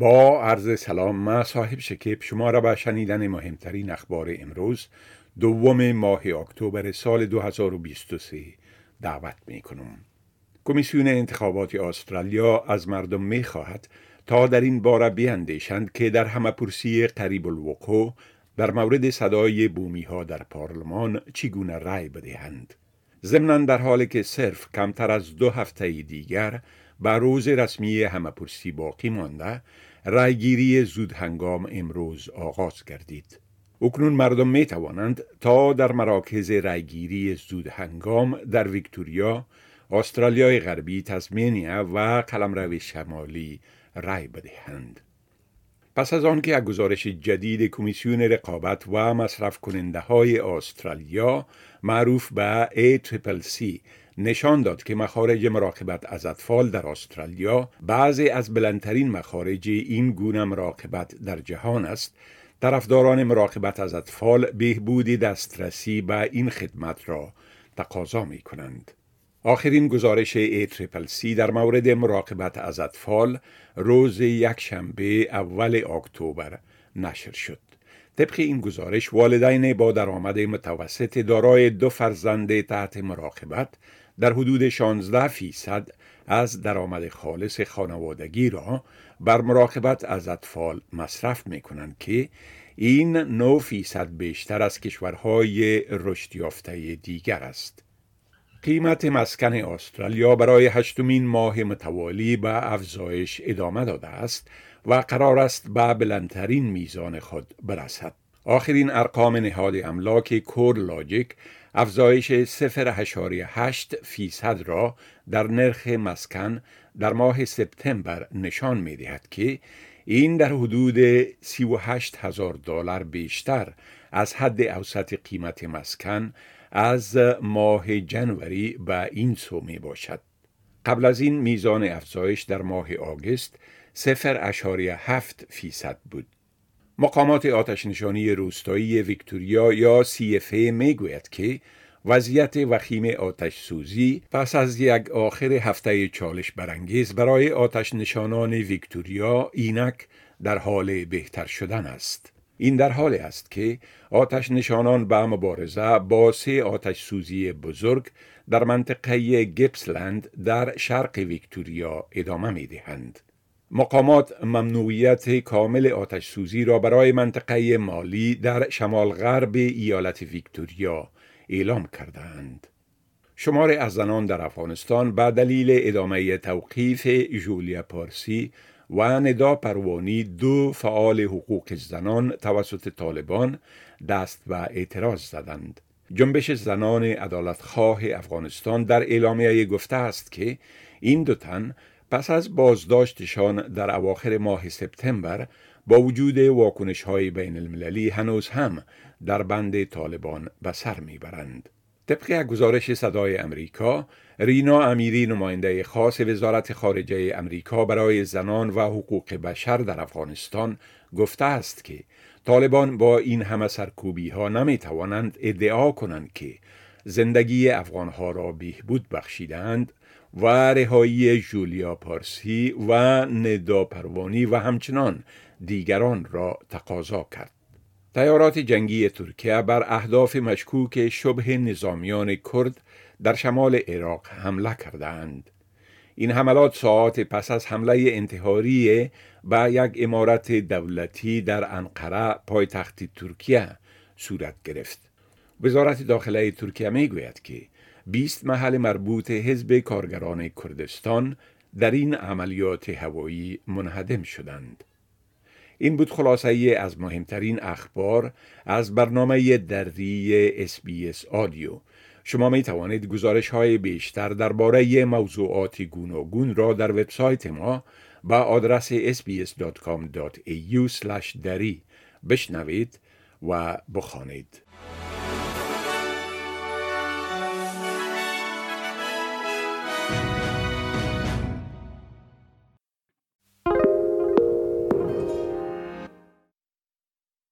با عرض سلام ما صاحب شکیب شما را به شنیدن مهمترین اخبار امروز دوم ماه اکتبر سال 2023 دعوت می کنم. کمیسیون انتخابات استرالیا از مردم می خواهد تا در این باره بیندیشند که در همه پرسی قریب الوقوع در مورد صدای بومی ها در پارلمان چگونه رای بدهند. ضمنا در حالی که صرف کمتر از دو هفته دیگر روز رسمی همه پرسی باقی مانده رایگیری زود هنگام امروز آغاز گردید. اکنون مردم می توانند تا در مراکز رایگیری زود هنگام در ویکتوریا، استرالیای غربی، تسمینیا و قلمرو شمالی رای بدهند. پس از آنکه یک گزارش جدید کمیسیون رقابت و مصرف کننده های استرالیا معروف به ACCC نشان داد که مخارج مراقبت از اطفال در استرالیا بعضی از بلندترین مخارج این گونه مراقبت در جهان است طرفداران مراقبت از اطفال بهبود دسترسی به این خدمت را تقاضا می کنند. آخرین گزارش سی در مورد مراقبت از اطفال روز یک شنبه اول اکتبر نشر شد. طبق این گزارش والدین با درآمد متوسط دارای دو فرزند تحت مراقبت در حدود 16 فیصد از درآمد خالص خانوادگی را بر مراقبت از اطفال مصرف می کنند که این 9 فیصد بیشتر از کشورهای رشد یافته دیگر است. قیمت مسکن استرالیا برای هشتمین ماه متوالی به افزایش ادامه داده است و قرار است به بلندترین میزان خود برسد. آخرین ارقام نهاد املاک کور لاجیک افزایش 0.8 فیصد را در نرخ مسکن در ماه سپتامبر نشان می دهد که این در حدود 38 هزار دلار بیشتر از حد اوسط قیمت مسکن از ماه جنوری به این سو می باشد. قبل از این میزان افزایش در ماه آگست 0.7 فیصد بود. مقامات آتش نشانی روستایی ویکتوریا یا CFA می گوید که وضعیت وخیم آتش سوزی پس از یک آخر هفته چالش برانگیز برای آتش نشانان ویکتوریا اینک در حال بهتر شدن است. این در حالی است که آتش نشانان به مبارزه با سه آتش سوزی بزرگ در منطقه گپسلند در شرق ویکتوریا ادامه می دهند. مقامات ممنوعیت کامل آتش سوزی را برای منطقه مالی در شمال غرب ایالت ویکتوریا اعلام کردند. شمار از زنان در افغانستان به دلیل ادامه توقیف جولیا پارسی و ندا پروانی دو فعال حقوق زنان توسط طالبان دست و اعتراض زدند. جنبش زنان عدالتخواه افغانستان در اعلامیه گفته است که این دو تن پس از بازداشتشان در اواخر ماه سپتامبر با وجود واکنش های بین المللی هنوز هم در بند طالبان به سر می‌برند. طبق گزارش صدای امریکا، رینا امیری نماینده خاص وزارت خارجه امریکا برای زنان و حقوق بشر در افغانستان گفته است که طالبان با این همه سرکوبی ها نمی توانند ادعا کنند که زندگی افغانها را بهبود بخشیدند و رهایی جولیا پارسی و ندا پروانی و همچنان دیگران را تقاضا کرد. تیارات جنگی ترکیه بر اهداف مشکوک شبه نظامیان کرد در شمال عراق حمله کردند. این حملات ساعات پس از حمله انتحاری به یک امارت دولتی در انقره پایتخت ترکیه صورت گرفت. وزارت داخله ترکیه می گوید که 20 محل مربوط حزب کارگران کردستان در این عملیات هوایی منهدم شدند. این بود خلاصه ای از مهمترین اخبار از برنامه دری اس آدیو. شما می توانید گزارش های بیشتر درباره موضوعات گوناگون را در وبسایت ما با آدرس sbs.com.au دری بشنوید و بخوانید.